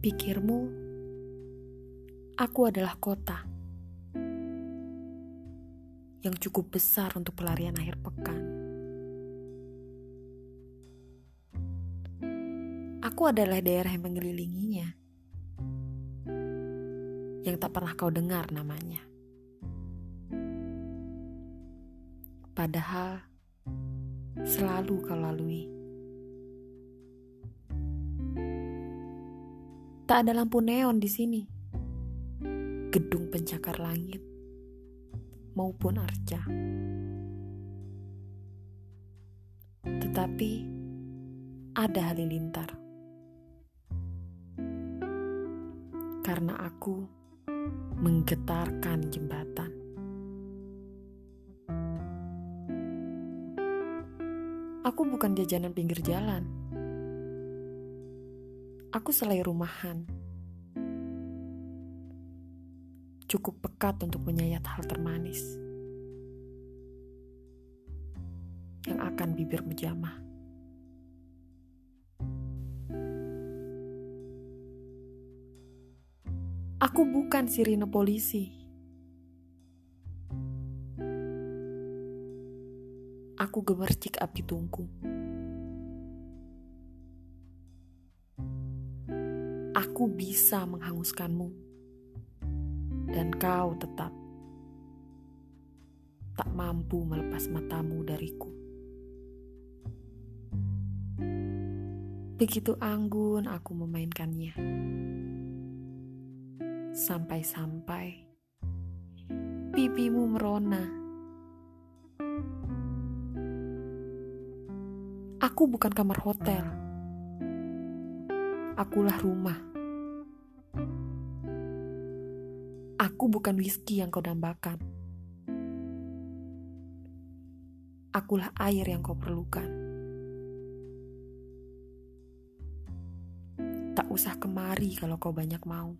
Pikirmu, aku adalah kota yang cukup besar untuk pelarian akhir pekan. Aku adalah daerah yang mengelilinginya, yang tak pernah kau dengar namanya. Padahal selalu kau lalui. Tak ada lampu neon di sini. Gedung pencakar langit maupun arca. Tetapi ada halilintar. Karena aku menggetarkan jembatan. Aku bukan jajanan pinggir jalan Aku selai rumahan. Cukup pekat untuk menyayat hal termanis. Yang akan bibir menjamah. Aku bukan sirine polisi. Aku gemercik api tungku. Aku bisa menghanguskanmu, dan kau tetap tak mampu melepas matamu dariku. Begitu anggun aku memainkannya, sampai-sampai pipimu merona. Aku bukan kamar hotel. Akulah rumah. Aku bukan whisky yang kau dambakan. Akulah air yang kau perlukan. Tak usah kemari kalau kau banyak mau.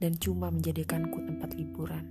Dan cuma menjadikanku tempat liburan.